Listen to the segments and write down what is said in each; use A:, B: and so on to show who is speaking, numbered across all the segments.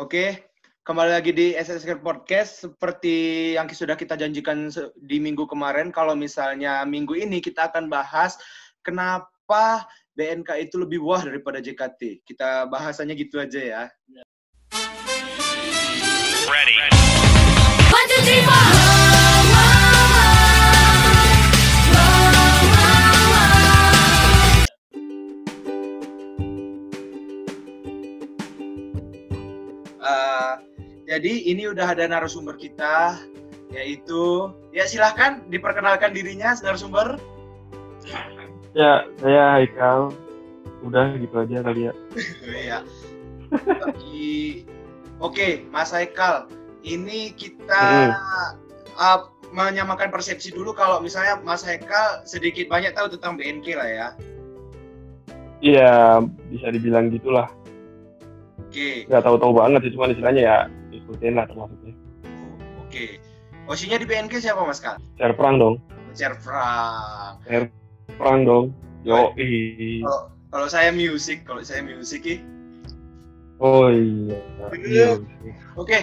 A: Oke, kembali lagi di SSK Podcast. Seperti yang sudah kita janjikan di minggu kemarin, kalau misalnya minggu ini kita akan bahas kenapa BNK itu lebih wah daripada JKT. Kita bahasannya gitu aja ya. Ready. One, two, three, four. Jadi ini udah ada narasumber kita yaitu ya silahkan diperkenalkan dirinya narasumber.
B: Ya, saya Haikal. Udah gitu aja kali ya.
A: Iya. Oke, Mas Haikal. Ini kita hmm. uh, menyamakan persepsi dulu kalau misalnya Mas Haikal sedikit banyak tahu tentang BNK lah ya.
B: Iya, bisa dibilang gitulah.
A: Oke.
B: Okay. Gak tahu-tahu banget sih, cuma istilahnya ya ikutin lah termasuknya.
A: Oh, Oke. Okay. Posisinya di BNK siapa Mas Kal?
B: Share perang dong.
A: Share perang.
B: Share perang dong. Yo
A: Kalau kalau saya musik, kalau saya musik
B: ya. Oh iya.
A: iya. Oke, okay.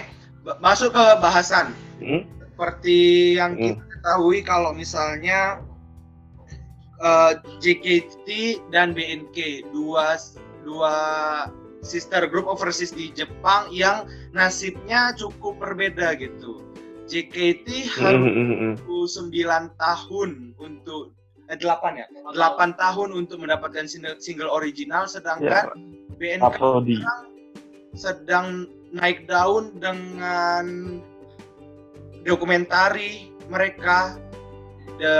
A: masuk ke bahasan. Hmm? Seperti yang hmm. kita ketahui kalau misalnya uh, eh, JKT dan BNK dua dua sister group overseas di Jepang yang nasibnya cukup berbeda gitu. JKT harus 9 tahun untuk eh, 8 ya, 8 tahun untuk mendapatkan single, single original, sedangkan yeah. BNK sedang naik daun dengan dokumentari mereka the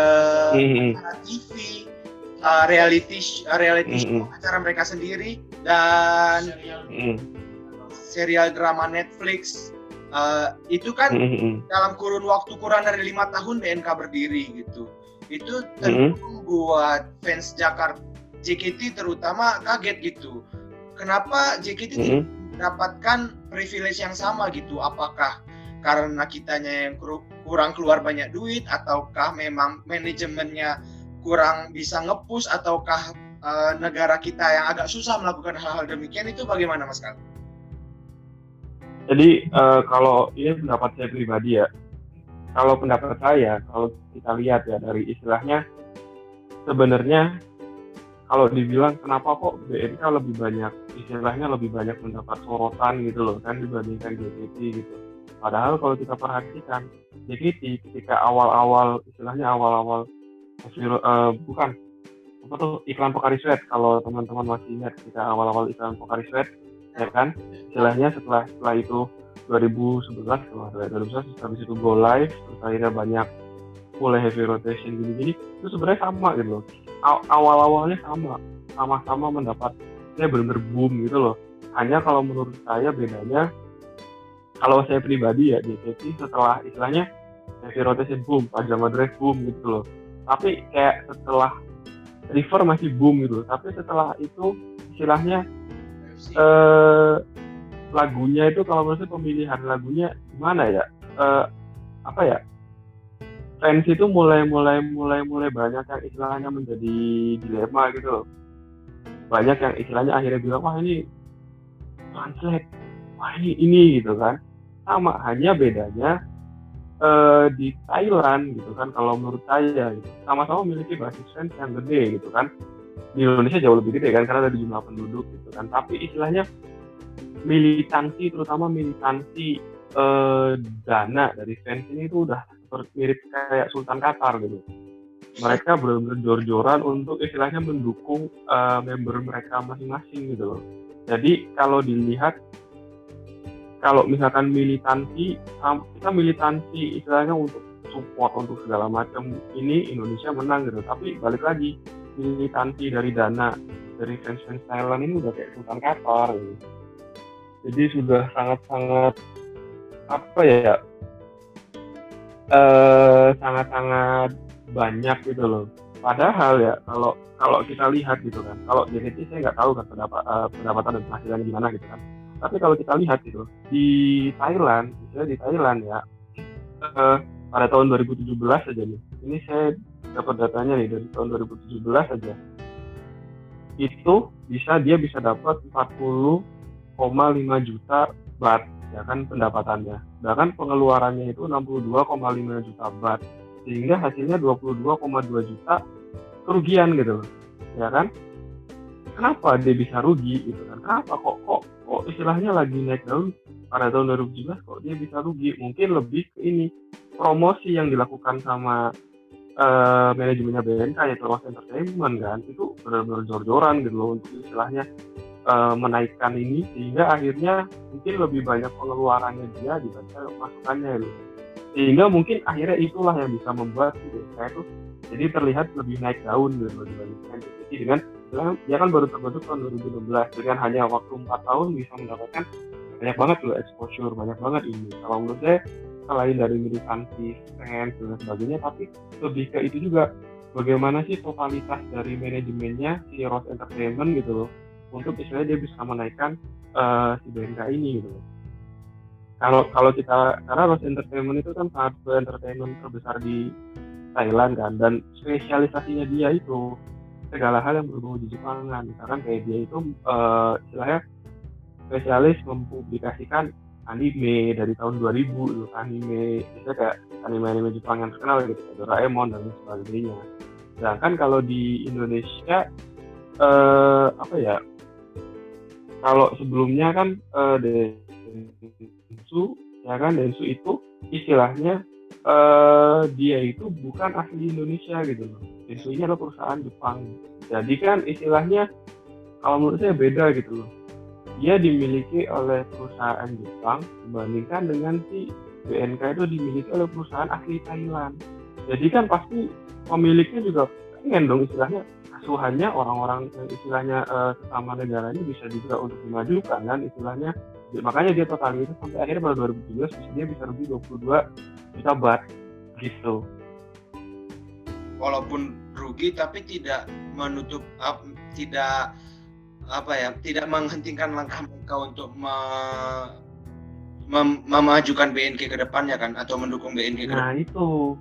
A: TV uh, reality uh, reality show mm -hmm. acara mereka sendiri dan mm. serial drama Netflix uh, itu kan mm -hmm. dalam kurun waktu kurang dari lima tahun BNK berdiri gitu itu tentu mm -hmm. membuat fans Jakarta JKT terutama kaget gitu kenapa JKT mm -hmm. mendapatkan privilege yang sama gitu apakah karena kitanya yang kurang keluar banyak duit ataukah memang manajemennya kurang bisa ngepush ataukah uh, negara kita yang agak susah melakukan hal-hal demikian itu bagaimana Mas Kal?
B: Jadi uh, kalau ini pendapat saya pribadi ya, kalau pendapat saya kalau kita lihat ya dari istilahnya sebenarnya kalau dibilang kenapa kok BNK lebih banyak istilahnya lebih banyak mendapat sorotan gitu loh kan dibandingkan JKT gitu. Padahal kalau kita perhatikan JKT ketika awal-awal istilahnya awal-awal uh, bukan apa tuh iklan Pokari Sweat kalau teman-teman masih ingat kita awal-awal iklan Pokari Sweat ya kan? Istilahnya setelah setelah itu 2011 setelah 2011 habis itu go live terus akhirnya banyak mulai heavy rotation gini-gini itu sebenarnya sama gitu loh. Awal-awalnya sama sama-sama mendapat saya benar-benar boom gitu loh. Hanya kalau menurut saya bedanya kalau saya pribadi ya JKT setelah istilahnya heavy rotation boom pajama dress boom gitu loh. Tapi kayak setelah River masih boom gitu. Tapi setelah itu istilahnya eh, lagunya itu kalau menurut saya pemilihan lagunya gimana ya? Eh, apa ya? Fans itu mulai mulai mulai mulai banyak yang istilahnya menjadi dilema gitu loh. Banyak yang istilahnya akhirnya bilang wah ini translate. Wah ini ini gitu kan. Sama hanya bedanya uh, di Thailand gitu kan kalau menurut saya gitu. sama-sama memiliki basis fans yang gede gitu kan. Di Indonesia jauh lebih gede kan karena ada jumlah penduduk gitu kan. Tapi istilahnya militansi terutama militansi uh, dana dari fans ini itu udah mirip kayak Sultan Qatar gitu. Mereka benar-benar jor-joran untuk istilahnya mendukung uh, member mereka masing-masing gitu loh. Jadi kalau dilihat kalau misalkan militansi kita militansi istilahnya untuk support untuk segala macam ini Indonesia menang gitu. Tapi balik lagi militansi dari dana dari fans-fans Thailand ini udah kayak Sultan Qatar gitu. jadi sudah sangat-sangat apa ya eh, sangat-sangat banyak gitu loh. Padahal ya kalau kalau kita lihat gitu kan kalau jadi saya nggak tahu kan pendapat uh, pendapatan dan penghasilan gimana gitu kan tapi kalau kita lihat itu di Thailand, misalnya di Thailand ya, eh, pada tahun 2017 saja nih, ini saya dapat datanya nih dari tahun 2017 saja, itu bisa dia bisa dapat 40,5 juta bat ya kan pendapatannya. Bahkan pengeluarannya itu 62,5 juta bat sehingga hasilnya 22,2 juta kerugian gitu ya kan? Kenapa dia bisa rugi gitu kan kenapa? Kok kok kok istilahnya lagi naik daun pada tahun 2017 kok dia bisa rugi? Mungkin lebih ke ini promosi yang dilakukan sama uh, manajemennya BNK yaitu Los Entertainment kan? Itu benar-benar jor-joran gitu loh untuk istilahnya uh, menaikkan ini sehingga akhirnya mungkin lebih banyak pengeluarannya dia dibandingkan masukannya gitu. sehingga mungkin akhirnya itulah yang bisa membuat gitu, saya tuh jadi terlihat lebih naik daun gitu dibandingkan jadi dengan dia kan baru terbentuk tahun 2016 dengan hanya waktu 4 tahun bisa mendapatkan banyak banget loh exposure banyak banget ini. Kalau menurut saya selain dari militansi fans dan sebagainya tapi lebih ke itu juga bagaimana sih totalitas dari manajemennya si Rose Entertainment gitu loh untuk istilahnya dia bisa menaikkan uh, si BNK ini gitu loh. Kalau kalau kita karena Rose Entertainment itu kan satu entertainment terbesar di Thailand kan dan spesialisasinya dia itu segala hal yang berbau di Jepangan misalkan kayak dia itu uh, istilahnya spesialis mempublikasikan anime dari tahun 2000 gitu anime bisa kayak anime-anime Jepang yang terkenal gitu kayak Doraemon dan sebagainya. Sedangkan kalau di Indonesia eh, apa ya kalau sebelumnya kan eh, Densu ya kan Densu itu istilahnya eh, dia itu bukan asli Indonesia gitu loh Ini adalah perusahaan Jepang. Jadi kan istilahnya kalau menurut saya beda gitu loh. Dia dimiliki oleh perusahaan Jepang dibandingkan dengan si BNK itu dimiliki oleh perusahaan asli Thailand. Jadi kan pasti pemiliknya juga pengen dong istilahnya asuhannya orang-orang istilahnya uh, sesama negara ini bisa juga untuk dimajukan kan istilahnya. Makanya dia total itu sampai akhirnya pada 2017 dia bisa lebih 22 juta bat gitu
A: walaupun rugi tapi tidak menutup uh, tidak apa ya tidak menghentikan langkah mereka untuk me, mem, memajukan BNK ke depannya kan atau mendukung BNK ke
B: Nah, itu.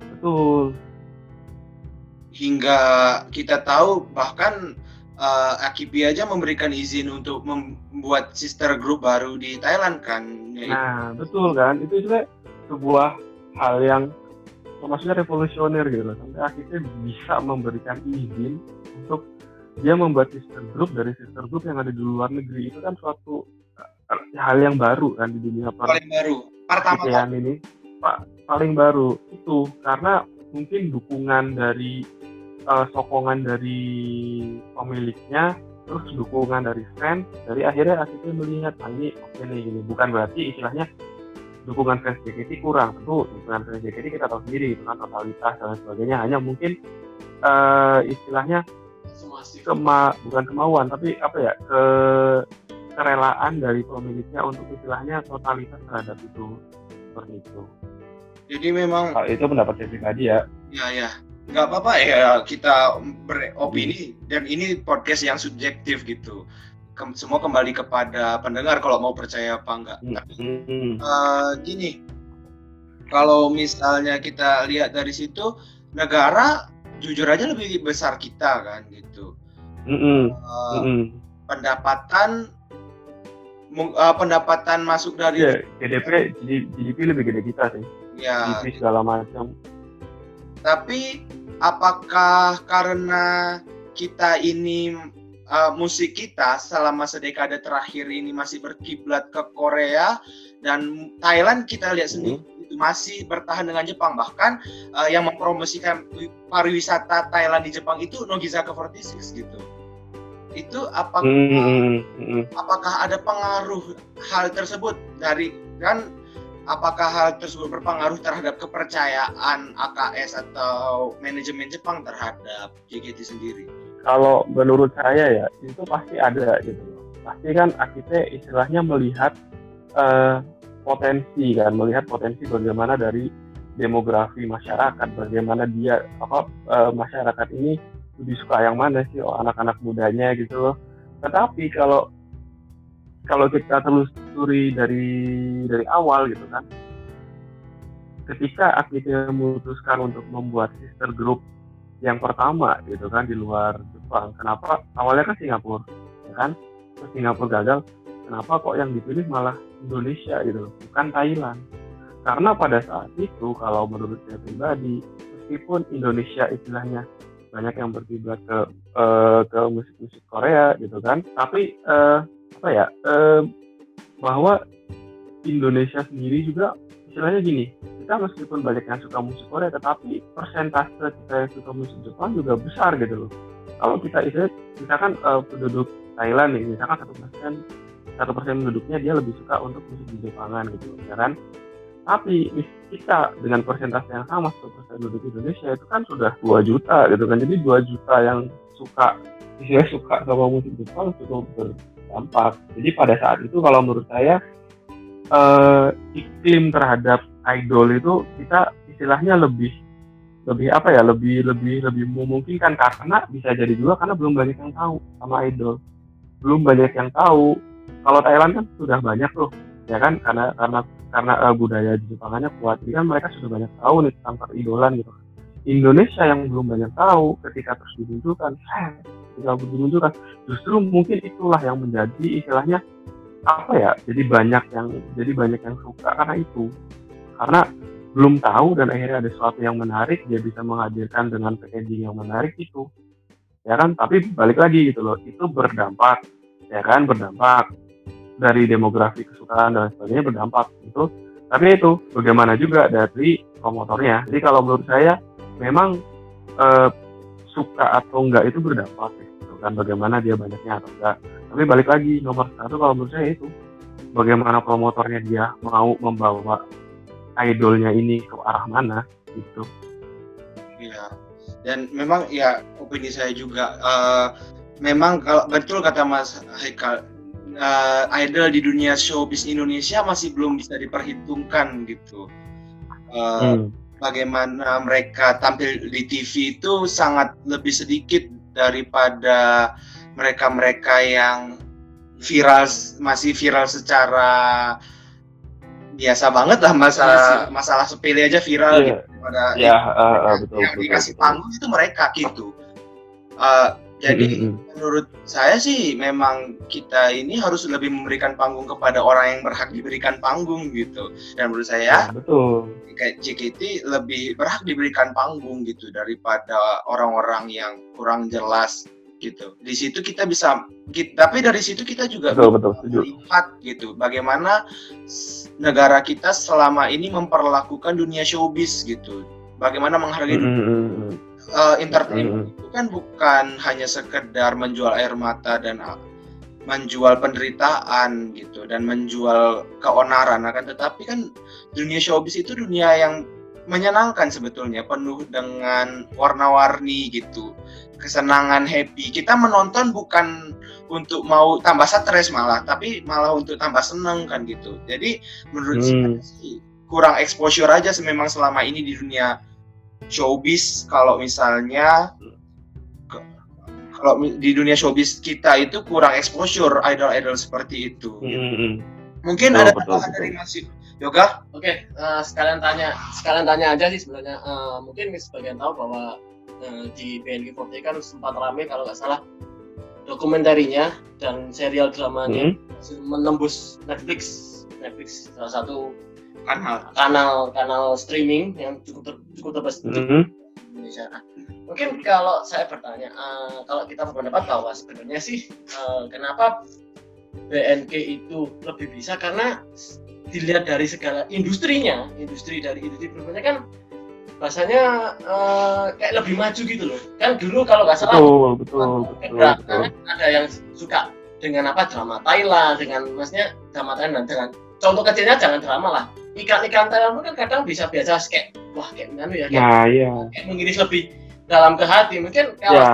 B: Betul.
A: Hingga kita tahu bahkan uh, Akibi aja memberikan izin untuk membuat sister group baru di Thailand kan.
B: Nah, betul kan? Itu juga sebuah hal yang maksudnya revolusioner gitu loh. Sampai akhirnya bisa memberikan izin untuk dia membuat sister group dari sister group yang ada di luar negeri itu kan suatu uh, hal yang baru kan di dunia
A: paling baru. Pertama
B: ini. Pak paling baru itu. Karena mungkin dukungan dari uh, sokongan dari pemiliknya terus dukungan dari fans dari akhirnya akhirnya melihat ah, ini oke okay nih gini. Bukan berarti istilahnya dukungan fans JKT kurang tentu dukungan fans JKT kita tahu sendiri kan totalitas dan sebagainya hanya mungkin uh, istilahnya kema bukan kemauan tapi apa ya ke kerelaan dari pemiliknya untuk istilahnya totalitas terhadap itu seperti itu.
A: Jadi memang
B: Hal itu pendapat saya pribadi ya.
A: Ya ya, nggak apa-apa ya kita beropini dan ini podcast yang subjektif gitu. Kem semua kembali kepada pendengar kalau mau percaya apa enggak. Hmm. Tapi uh, gini, kalau misalnya kita lihat dari situ negara jujur aja lebih besar kita kan gitu
B: -hmm. Uh, -hmm.
A: pendapatan uh, pendapatan masuk dari
B: yeah, GDP GDP lebih gede kita sih
A: ya
B: GDP segala macam
A: tapi apakah karena kita ini uh, musik kita selama sedekade terakhir ini masih berkiblat ke Korea dan Thailand kita lihat sendiri mm -hmm itu masih bertahan dengan Jepang bahkan uh, yang mempromosikan pariwisata Thailand di Jepang itu Nogizaka 46 gitu itu apakah mm -hmm. apakah ada pengaruh hal tersebut dari kan apakah hal tersebut berpengaruh terhadap kepercayaan AKS atau manajemen Jepang terhadap JKT sendiri?
B: Kalau menurut saya ya itu pasti ada gitu. Pasti kan akhirnya istilahnya melihat uh, potensi kan melihat potensi bagaimana dari demografi masyarakat bagaimana dia apa e, masyarakat ini lebih suka yang mana sih oh, anak-anak mudanya gitu loh. Tetapi kalau kalau kita telusuri dari dari awal gitu kan ketika akhirnya memutuskan untuk membuat sister group yang pertama gitu kan di luar Jepang. Kenapa? Awalnya kan Singapura ya kan? Terus Singapura gagal kenapa kok yang dipilih malah Indonesia gitu bukan Thailand? Karena pada saat itu kalau menurut saya pribadi meskipun Indonesia istilahnya banyak yang berkiblat ke uh, ke musik-musik Korea gitu kan tapi uh, apa ya uh, bahwa Indonesia sendiri juga istilahnya gini kita meskipun banyak yang suka musik Korea tetapi persentase kita yang suka musik Jepang juga besar gitu loh. Kalau kita istilah misalkan uh, penduduk Thailand nih misalkan satu persen satu persen penduduknya dia lebih suka untuk musik di Jepangan gitu ya kan? Tapi kita dengan persentase yang sama satu persen penduduk Indonesia itu kan sudah 2 juta gitu kan. Jadi 2 juta yang suka istilahnya suka sama musik Jepang cukup berdampak. Jadi pada saat itu kalau menurut saya uh, iklim terhadap idol itu kita istilahnya lebih lebih apa ya lebih lebih lebih memungkinkan karena bisa jadi juga karena belum banyak yang tahu sama idol. Belum banyak yang tahu. Kalau Thailand kan sudah banyak tuh ya kan? Karena karena karena uh, budaya Jepangannya kuat. Jadi kan mereka sudah banyak tahu nih tentang peridolan gitu. Indonesia yang belum banyak tahu ketika terus dimunculkan eh, ketika dimunculkan justru mungkin itulah yang menjadi istilahnya apa ya jadi banyak yang jadi banyak yang suka karena itu karena belum tahu dan akhirnya ada sesuatu yang menarik dia bisa menghadirkan dengan packaging yang menarik itu. Ya kan? Tapi balik lagi gitu loh itu berdampak ya kan? Berdampak dari demografi kesukaan dan sebagainya berdampak itu tapi itu bagaimana juga dari promotornya. Jadi kalau menurut saya memang eh, suka atau enggak itu berdampak gitu kan? Bagaimana dia banyaknya atau enggak. Tapi balik lagi nomor satu kalau menurut saya itu bagaimana promotornya dia mau membawa idolnya ini ke arah mana gitu
A: iya dan memang ya opini saya juga uh, memang kalau betul kata Mas Haikal uh, idol di dunia showbiz Indonesia masih belum bisa diperhitungkan gitu. Uh, hmm. Bagaimana mereka tampil di TV itu sangat lebih sedikit daripada mereka-mereka yang viral masih viral secara biasa banget lah masalah yes, iya masalah sepele aja viral yeah. gitu pada
B: yeah, uh, uh, betul,
A: yang betul, dikasih betul. panggung itu mereka gitu. Uh, jadi mm -hmm. menurut saya sih memang kita ini harus lebih memberikan panggung kepada orang yang berhak diberikan panggung gitu. Dan menurut saya ya,
B: betul.
A: Kayak JKT lebih berhak diberikan panggung gitu daripada orang-orang yang kurang jelas gitu. Di situ kita bisa kita, tapi dari situ kita juga
B: betul, betul,
A: melihat gitu bagaimana negara kita selama ini memperlakukan dunia showbiz gitu. Bagaimana menghargai mm -hmm uh, entertainment mm-hmm. itu kan bukan hanya sekedar menjual air mata dan uh, menjual penderitaan gitu dan menjual keonaran akan tetapi kan dunia showbiz itu dunia yang menyenangkan sebetulnya penuh dengan warna-warni gitu kesenangan happy kita menonton bukan untuk mau tambah stres malah tapi malah untuk tambah seneng kan gitu jadi menurut hmm. saya sih kurang exposure aja memang selama ini di dunia showbiz kalau misalnya kalau di dunia showbiz kita itu kurang exposure idol-idol seperti itu. Mm -hmm. Mungkin oh, ada tambahan dari Mas Yoga?
C: Oke, okay, uh, eh, sekalian tanya, sekalian tanya aja sih sebenarnya. Uh, mungkin sebagian tahu bahwa uh, di BNK40 kan sempat ramai kalau nggak salah dokumentarinya dan serial dramanya mm -hmm. menembus Netflix. Netflix salah satu kanal kanal kanal streaming yang cukup ter, cukup terbesar mm -hmm. Indonesia. Nah, mungkin kalau saya bertanya, uh, kalau kita berpendapat bahwa sebenarnya sih uh, kenapa BNK itu lebih bisa karena dilihat dari segala industrinya, industri dari industri berikutnya kan rasanya uh, kayak lebih maju gitu loh. Kan dulu kalau nggak salah
B: betul, betul, betul, betul.
C: ada yang suka dengan apa drama Thailand, dengan maksudnya drama Thailand dengan contoh kecilnya jangan drama lah ikan-ikan Thailand kan kadang bisa biasa kayak wah kayak mana ya kayak,
B: nah, iya.
C: kayak mengiris lebih dalam ke hati mungkin kalau
B: ya,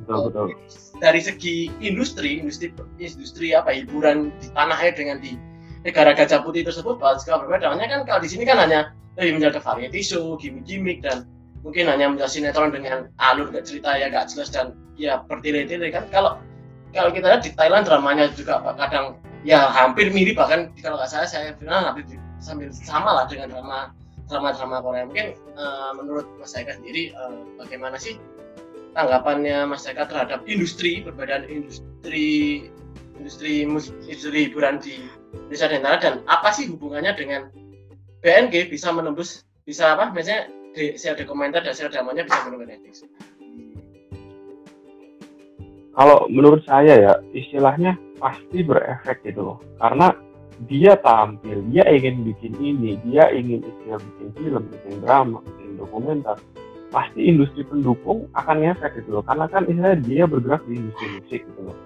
B: betul, betul.
C: dari segi industri industri industri apa hiburan di tanah air dengan di negara gajah putih tersebut segala berbeda kan kalau di sini kan hanya lebih menjaga variety show gimmick-gimmick dan mungkin hanya menjadi sinetron dengan alur gak cerita ya gak jelas dan ya bertele-tele kan kalau kalau kita lihat di Thailand dramanya juga kadang ya hampir mirip bahkan kalau nggak salah saya final hampir sambil sama lah dengan drama drama-drama Korea. Mungkin uh, menurut Mas Eka sendiri uh, bagaimana sih tanggapannya Mas Eka terhadap industri perbedaan industri industri mus industri hiburan di Indonesia dan dan apa sih hubungannya dengan BNG bisa menembus bisa apa? Misalnya di serial dokumenter dan serial dramanya bisa menembus Netflix.
B: Kalau menurut saya ya istilahnya pasti berefek gitu loh. Karena dia tampil dia ingin bikin ini dia ingin istilah bikin film bikin drama bikin dokumenter pasti industri pendukung akan ngefek gitu loh. Karena kan istilahnya dia bergerak di industri musik gitu loh.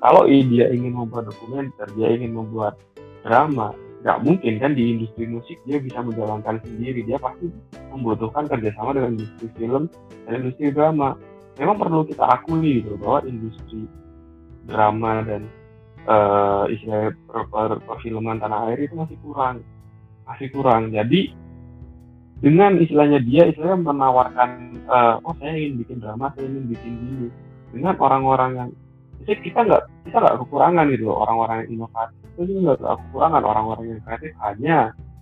B: Kalau dia ingin membuat dokumenter dia ingin membuat drama nggak mungkin kan di industri musik dia bisa menjalankan sendiri. Dia pasti membutuhkan kerjasama dengan industri film dan industri drama. Memang perlu kita akui gitu bahwa industri drama dan uh, istilah per, per, perfilman tanah air itu masih kurang. Masih kurang. Jadi dengan istilahnya dia istilahnya menawarkan uh, oh saya ingin bikin drama saya ingin bikin ini. Dengan orang-orang yang kita nggak kita nggak kekurangan gitu loh orang-orang yang inovatif. Itu nggak kekurangan orang-orang yang kreatif. Hanya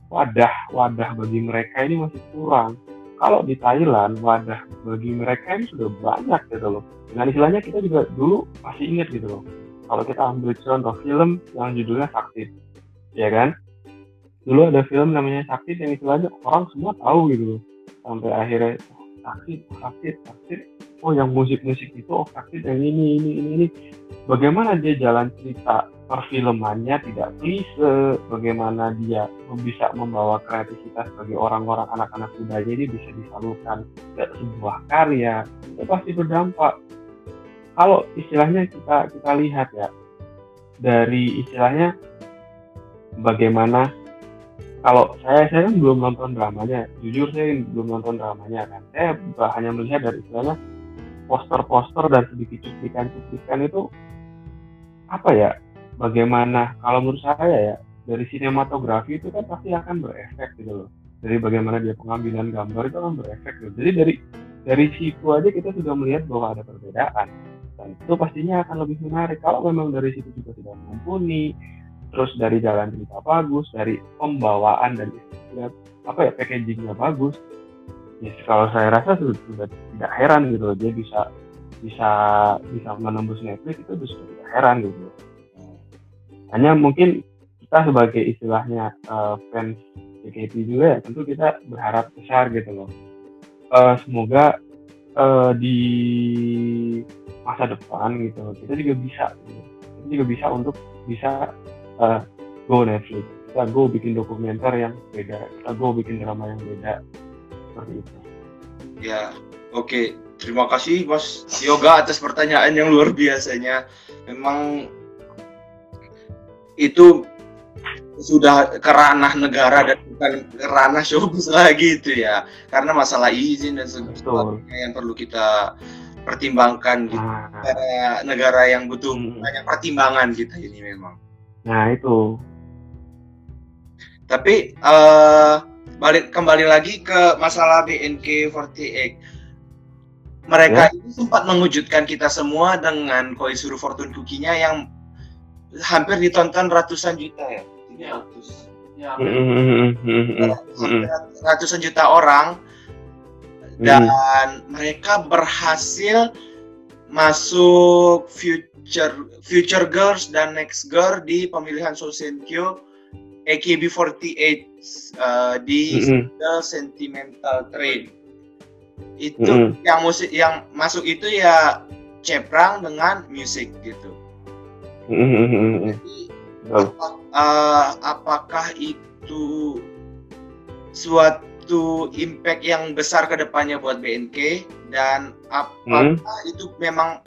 B: wadah wadah bagi mereka ini masih kurang. Kalau di Thailand wadah bagi mereka ini sudah banyak gitu loh. Dengan istilahnya kita juga dulu masih ingat gitu loh kalau kita ambil contoh film yang judulnya Sakti ya kan? Dulu ada film namanya Sakti yang istilahnya orang semua tahu gitu sampai akhirnya Sakti Sakti Sakti. Oh yang musik-musik itu oh Sakti yang ini ini ini ini. Bagaimana dia jalan cerita? Perfilmannya tidak klise, bagaimana dia bisa membawa kreativitas bagi orang-orang anak-anak muda jadi bisa disalurkan ke sebuah karya, itu pasti berdampak. Kalau istilahnya kita kita lihat ya dari istilahnya bagaimana kalau saya saya kan belum nonton dramanya, jujur saya belum nonton dramanya kan. Saya hanya melihat dari istilahnya poster-poster dan sedikit cuplikan-cuplikan itu apa ya bagaimana kalau menurut saya ya dari sinematografi itu kan pasti akan berefek gitu loh dari bagaimana dia pengambilan gambar itu akan berefek gitu. jadi dari dari situ aja kita sudah melihat bahwa ada perbedaan dan itu pastinya akan lebih menarik. Kalau memang dari situ juga sudah mumpuni terus dari jalan cerita bagus dari pembawaan dan apa ya packagingnya bagus ya kalau saya rasa sudah, tidak heran gitu loh. Dia bisa bisa bisa menembus Netflix itu sudah tidak heran gitu. Hanya mungkin kita sebagai istilahnya uh, fans JKT juga ya tentu kita berharap besar gitu loh. Uh, semoga uh, di masa depan gitu. Kita juga bisa gitu. kita juga bisa untuk bisa uh, go Netflix. Kita go bikin dokumenter yang beda. Kita go bikin drama yang beda. Seperti itu.
A: Ya oke. Okay. terima kasih Mas Yoga atas pertanyaan yang luar biasanya. Memang itu sudah kerana negara dan bukan kerana showbiz lagi itu ya. Karena masalah izin dan sebagainya yang perlu kita pertimbangkan gitu nah. negara, negara yang butuh hmm. banyak pertimbangan kita ini memang
B: nah itu
A: tapi uh, balik kembali lagi ke masalah BNK48 mereka ya. ini sempat mengejutkan kita semua dengan Koizuru Fortune Cookie-nya yang hampir ditonton ratusan juta ya. Ini ratus. Ya, ratusan juta orang dan mereka berhasil masuk future future girls dan next girl di pemilihan Sosenkyo AKB48 uh, di mm-hmm. Sentimental Train. Itu mm-hmm. yang musik yang masuk itu ya Ceprang dengan musik gitu. Jadi apakah, uh, apakah itu suatu impact yang besar ke depannya buat BNK dan apakah hmm. itu memang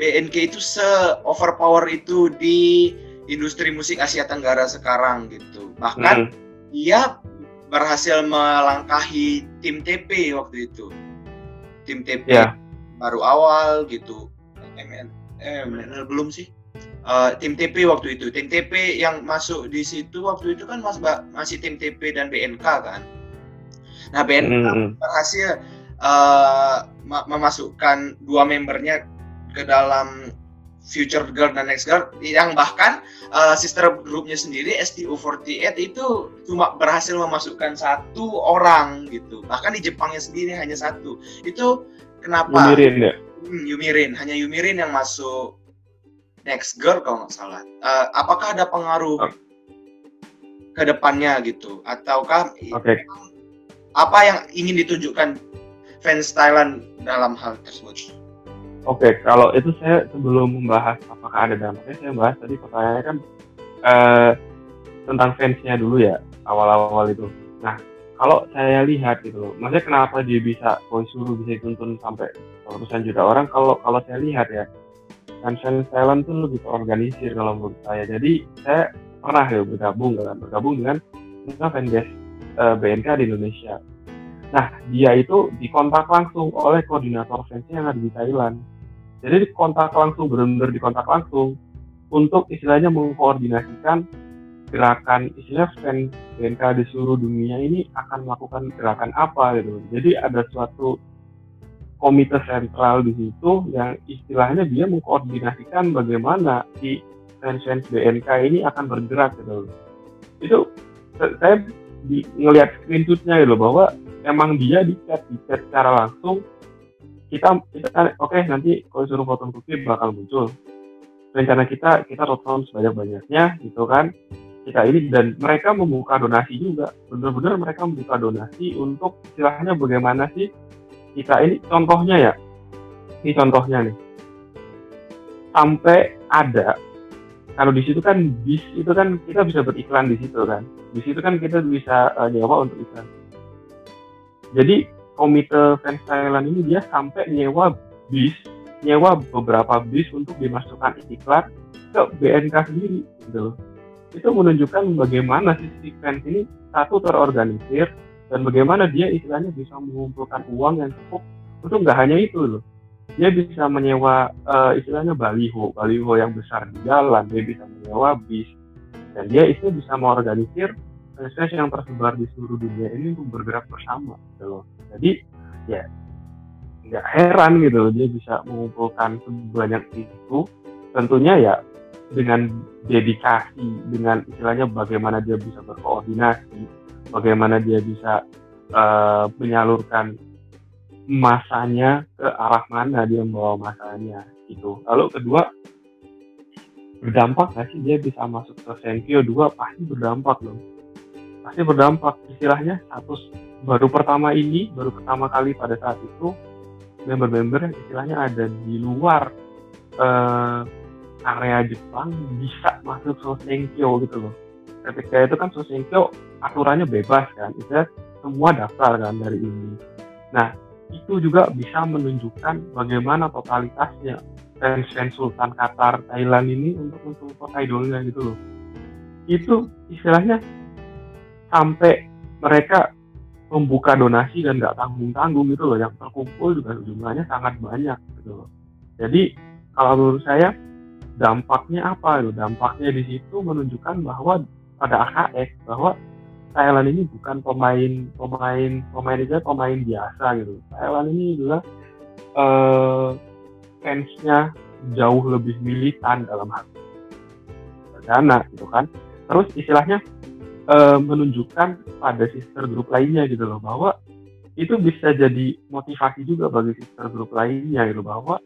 A: BNK itu se overpower itu di industri musik Asia Tenggara sekarang gitu. Bahkan hmm. dia berhasil melangkahi tim TP waktu itu. Tim TP yeah. baru awal gitu. MN, eh, MNL belum sih? uh, tim TP waktu itu. Tim TP yang masuk di situ waktu itu kan mas, masih tim TP dan BNK kan. Nah BNK mm -hmm. berhasil uh, memasukkan dua membernya ke dalam Future Girl dan Next Girl yang bahkan uh, sister grupnya sendiri STU48 itu cuma berhasil memasukkan satu orang gitu bahkan di Jepangnya sendiri hanya satu itu kenapa
B: Yumirin ya
A: hmm, Yumirin hanya Yumirin yang masuk next girl kalau nggak salah. Uh, apakah ada pengaruh oh. ke depannya gitu? Ataukah okay. Apa yang ingin ditunjukkan fans Thailand dalam hal tersebut?
B: Oke, okay, kalau itu saya sebelum membahas apakah ada dampaknya, saya bahas tadi pertanyaannya kan uh, tentang fansnya dulu ya awal-awal itu. Nah, kalau saya lihat gitu loh, maksudnya kenapa dia bisa suruh bisa dituntun sampai ratusan juta orang? Kalau kalau saya lihat ya, fans Thailand tuh lebih terorganisir kalau menurut saya. Jadi saya pernah ya bergabung kan, bergabung dengan fanbase uh, BNK di Indonesia. Nah, dia itu dikontak langsung oleh koordinator fansnya yang ada di Thailand. Jadi dikontak langsung, benar-benar dikontak langsung untuk istilahnya mengkoordinasikan gerakan istilah fans BNK di seluruh dunia ini akan melakukan gerakan apa gitu. Jadi ada suatu komite sentral di situ yang istilahnya dia mengkoordinasikan bagaimana si fans-fans BNK ini akan bergerak gitu. Itu saya di, ngelihat screenshotnya gitu bahwa emang dia di chat di chat secara langsung kita kita oke okay, nanti kalau suruh foto cookie bakal muncul. Rencana kita kita tonton sebanyak banyaknya gitu kan. Kita ini dan mereka membuka donasi juga. Benar-benar mereka membuka donasi untuk istilahnya bagaimana sih kita ini contohnya ya. Ini contohnya nih. Sampai ada kalau di situ kan bis itu kan kita bisa beriklan di situ kan di situ kan kita bisa uh, nyewa untuk iklan jadi komite fans Thailand ini dia sampai nyewa bis, nyewa beberapa bis untuk dimasukkan iklan ke BNK sendiri gitu. Itu menunjukkan bagaimana sisi fans ini satu terorganisir dan bagaimana dia istilahnya bisa mengumpulkan uang yang cukup untuk nggak hanya itu loh. Dia bisa menyewa uh, istilahnya baliho, baliho yang besar di jalan, dia bisa menyewa bis, dan dia itu bisa mengorganisir fans yang tersebar di seluruh dunia ini untuk bergerak bersama gitu loh. Jadi ya nggak heran gitu dia bisa mengumpulkan sebanyak itu tentunya ya dengan dedikasi dengan istilahnya bagaimana dia bisa berkoordinasi bagaimana dia bisa uh, menyalurkan masanya ke arah mana dia membawa masanya itu lalu kedua berdampak nggak sih? Dia bisa masuk ke Senkyo dua pasti berdampak loh pasti berdampak. Istilahnya status baru pertama ini baru pertama kali pada saat itu member-member yang istilahnya ada di luar uh, area Jepang bisa masuk Sosenkyo gitu loh. Ketika itu kan Sosenkyo aturannya bebas kan. Itu semua daftar kan dari ini. Nah itu juga bisa menunjukkan bagaimana totalitasnya fans-fans Sultan Qatar Thailand ini untuk mensupport idolnya gitu loh. Itu istilahnya sampai mereka membuka donasi dan nggak tanggung-tanggung gitu loh. Yang terkumpul juga jumlahnya sangat banyak gitu loh. Jadi kalau menurut saya dampaknya apa gitu? Dampaknya di situ menunjukkan bahwa pada AKX bahwa Thailand ini bukan pemain pemain pemain itu pemain biasa gitu. Thailand ini adalah uh, fansnya jauh lebih militan dalam hal dana gitu kan. Terus istilahnya uh, menunjukkan pada sister group lainnya gitu loh bahwa itu bisa jadi motivasi juga bagi sister group lainnya gitu bahwa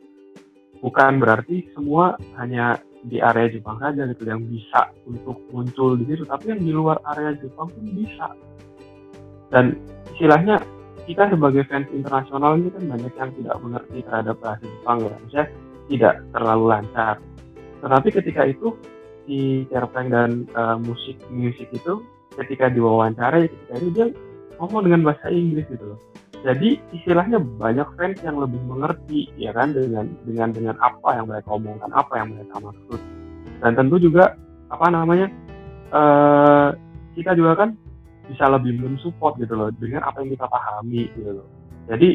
B: bukan berarti semua hanya di area Jepang saja gitu yang bisa untuk muncul di situ tapi yang di luar area Jepang pun bisa. Dan istilahnya kita sebagai fans internasional ini kan banyak yang tidak mengerti terhadap bahasa Jepang ya. Maksudnya tidak terlalu lancar. Tetapi ketika itu si cerpen dan uh, musik musik itu ketika diwawancara ketika itu dia ngomong dengan bahasa Inggris gitu loh. Jadi istilahnya banyak fans yang lebih mengerti ya kan dengan dengan dengan apa yang mereka omongkan apa yang mereka maksud. Dan tentu juga apa namanya uh, kita juga kan bisa lebih mensupport gitu loh dengan apa yang kita pahami gitu loh. Jadi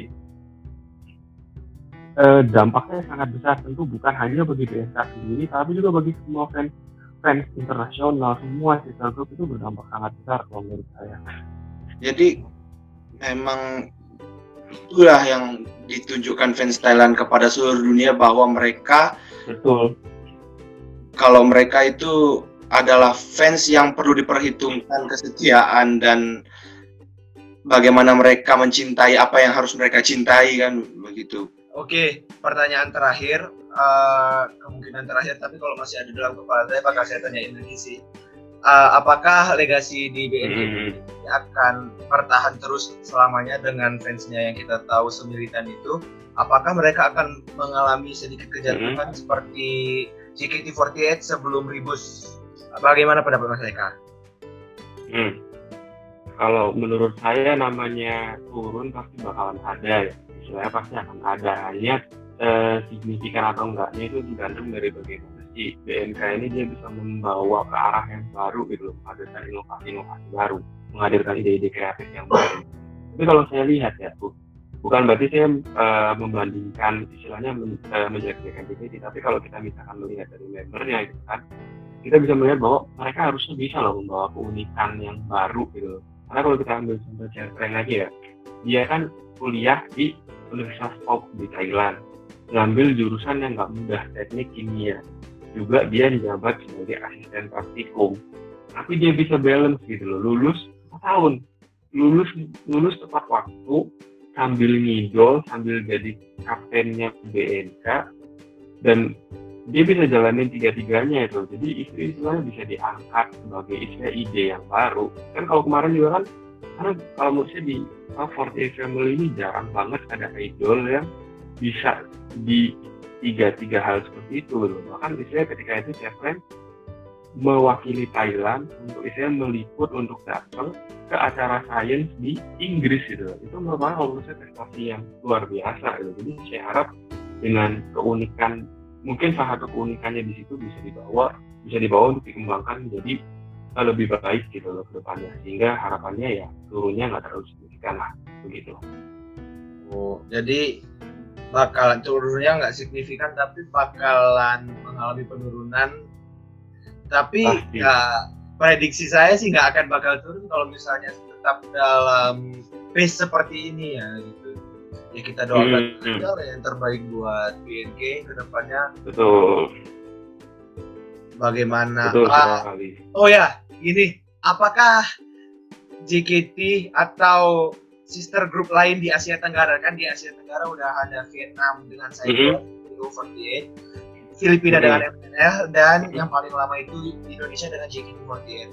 B: uh, dampaknya sangat besar. Tentu bukan hanya bagi BSK sendiri tapi juga bagi semua fans fans internasional semua sister group itu berdampak sangat besar kalau menurut saya.
A: Jadi memang itulah yang ditunjukkan fans Thailand kepada seluruh dunia bahwa mereka
B: betul.
A: kalau mereka itu adalah fans yang perlu diperhitungkan kesetiaan dan bagaimana mereka mencintai apa yang harus mereka cintai kan begitu. Oke, pertanyaan terakhir uh, kemungkinan terakhir tapi kalau masih ada dalam kepala saya bakal saya tanya ini sih uh, apakah legasi di BNI hmm. akan bertahan terus selamanya dengan fansnya yang kita tahu semilitan itu apakah mereka akan mengalami sedikit kejatuhan hmm. seperti JKT48 sebelum Ribus bagaimana pendapat Mas Eka?
B: Hmm. Kalau menurut saya namanya turun pasti bakalan ada ya. Istilahnya pasti akan ada. Hanya eh, signifikan atau enggaknya itu tergantung dari bagaimana si BNK ini dia bisa membawa ke arah yang baru gitu loh. Menghadirkan inovasi-inovasi baru. Menghadirkan ide-ide kreatif yang baru. Tapi kalau saya lihat ya bu bukan berarti saya uh, membandingkan istilahnya men, uh, menjadikan JKT tapi kalau kita misalkan melihat dari membernya gitu kan kita bisa melihat bahwa mereka harusnya bisa loh membawa keunikan yang baru gitu. Karena kalau kita ambil contoh Jeffrey lagi ya dia kan kuliah di Universitas Pop di Thailand. Ngambil jurusan yang nggak mudah teknik kimia. Juga dia dijabat sebagai asisten praktikum. Tapi dia bisa balance gitu loh lulus 4 tahun lulus lulus tepat waktu sambil ngidol sambil jadi kaptennya BNK dan dia bisa jalanin tiga-tiganya itu. Jadi istri istilahnya bisa diangkat sebagai istilah ide yang baru. Kan kalau kemarin juga kan karena kalau menurut saya di Forty Family ini jarang banget ada idol yang bisa di tiga tiga hal seperti itu loh bahkan istilahnya ketika itu Chevron mewakili Thailand untuk istilahnya meliput untuk datang ke acara sains di Inggris gitu. Itu merupakan kalau prestasi yang luar biasa gitu. Jadi saya harap dengan keunikan mungkin salah satu keunikannya di situ bisa dibawa bisa dibawa untuk dikembangkan menjadi lebih baik gitu loh ke depannya sehingga harapannya ya turunnya nggak terlalu signifikan lah begitu.
A: Oh jadi bakalan turunnya nggak signifikan tapi bakalan mengalami penurunan tapi Pasti. ya prediksi saya sih nggak akan bakal turun kalau misalnya tetap dalam pace seperti ini ya gitu ya kita doakan hmm, hmm. yang terbaik buat BNK ke depannya
B: betul
A: bagaimana betul, ah, oh ya ini apakah JKT atau sister group lain di Asia Tenggara kan di Asia Tenggara udah ada Vietnam dengan Saigon mm -hmm. 48 Filipina mm -hmm. dengan MNL dan mm -hmm. yang paling lama itu Indonesia dengan JKT48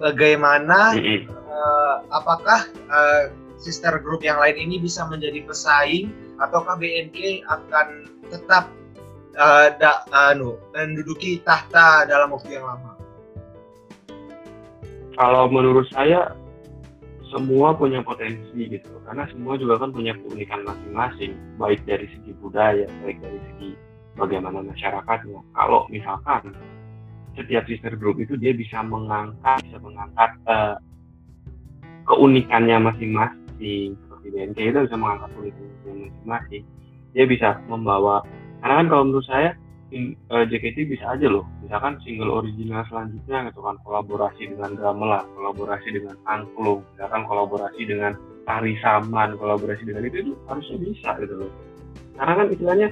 A: bagaimana mm -hmm. uh, apakah uh, sister group yang lain ini bisa menjadi pesaing ataukah BNK akan tetap uh, da, anu menduduki tahta dalam waktu yang lama?
B: Kalau menurut saya semua punya potensi gitu. Karena semua juga kan punya keunikan masing-masing. Baik dari segi budaya baik dari segi bagaimana masyarakatnya. Kalau misalkan setiap sister group itu dia bisa mengangkat bisa mengangkat uh, keunikannya masing-masing seperti BNK itu bisa mengangkat keunikannya masing-masing. Dia bisa membawa karena kan kalau menurut saya uh, eh, JKT bisa aja loh. Misalkan single original selanjutnya gitu kan kolaborasi dengan Gamelan kolaborasi dengan Angklung misalkan kolaborasi dengan Tari Saman kolaborasi dengan itu itu harusnya bisa gitu loh. Karena kan istilahnya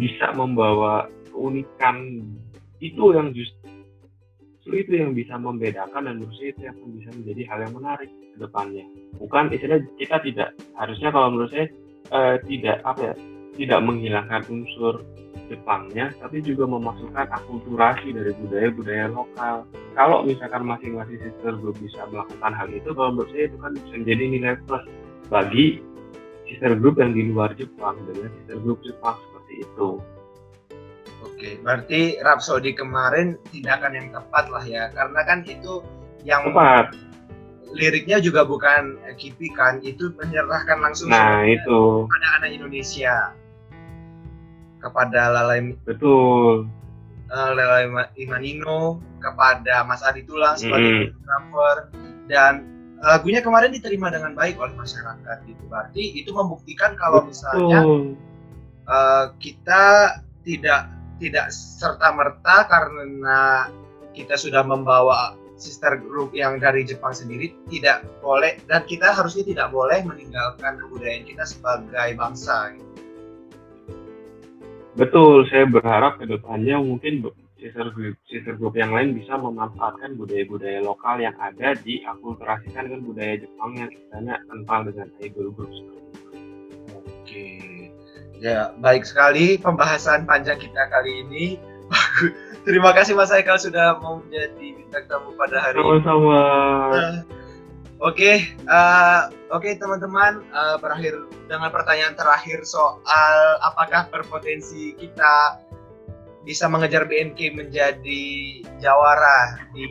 B: bisa membawa keunikan itu yang justru itu yang bisa membedakan dan saya itu yang bisa menjadi hal yang menarik ke depannya bukan istilah kita tidak harusnya kalau menurut saya uh, tidak apa ya tidak menghilangkan unsur Jepangnya, tapi juga memasukkan akulturasi dari budaya-budaya lokal. Kalau misalkan masing-masing sister group bisa melakukan hal itu, kalau menurut saya itu kan bisa menjadi nilai plus bagi sister group yang di luar Jepang dengan sister group Jepang seperti itu.
A: Oke, berarti Rhapsody kemarin tindakan yang tepat lah ya, karena kan itu yang
B: tepat.
A: Liriknya juga bukan Kipi kan, itu menyerahkan langsung
B: nah, itu.
A: pada anak Indonesia kepada Lalai
B: betul
A: uh, Lalai Imanino kepada Mas Adi Tulang sebagai fotografer mm. dan lagunya kemarin diterima dengan baik oleh masyarakat itu berarti itu membuktikan kalau betul. misalnya uh, kita tidak tidak serta merta karena kita sudah membawa sister group yang dari Jepang sendiri tidak boleh dan kita harusnya tidak boleh meninggalkan kebudayaan kita sebagai bangsa.
B: Betul, saya berharap ke depannya mungkin sister group, sister group yang lain bisa memanfaatkan budaya-budaya lokal yang ada di akulturasikan dengan budaya Jepang yang istilahnya kental dengan idol group seperti itu.
A: Oke. Ya, baik sekali pembahasan panjang kita kali ini. Terima kasih Mas Haikal sudah mau menjadi bintang tamu pada hari
B: ini. Sama-sama.
A: Uh, Oke, okay, uh, oke okay, teman-teman, uh, berakhir dengan pertanyaan terakhir soal apakah berpotensi kita bisa mengejar BNK menjadi jawara di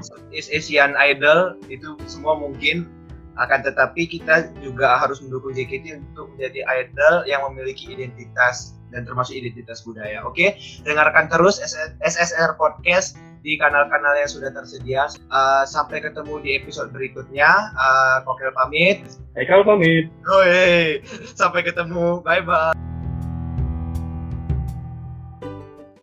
A: Southeast Asian Idol itu semua mungkin akan tetapi kita juga harus mendukung JKT untuk menjadi idol yang memiliki identitas dan termasuk identitas budaya. Oke, dengarkan terus SSR Podcast di kanal-kanal yang sudah tersedia. Uh, sampai ketemu di episode berikutnya. Uh, Kokel pamit.
B: Haikal pamit.
A: Oh, hey. Sampai ketemu. Bye bye.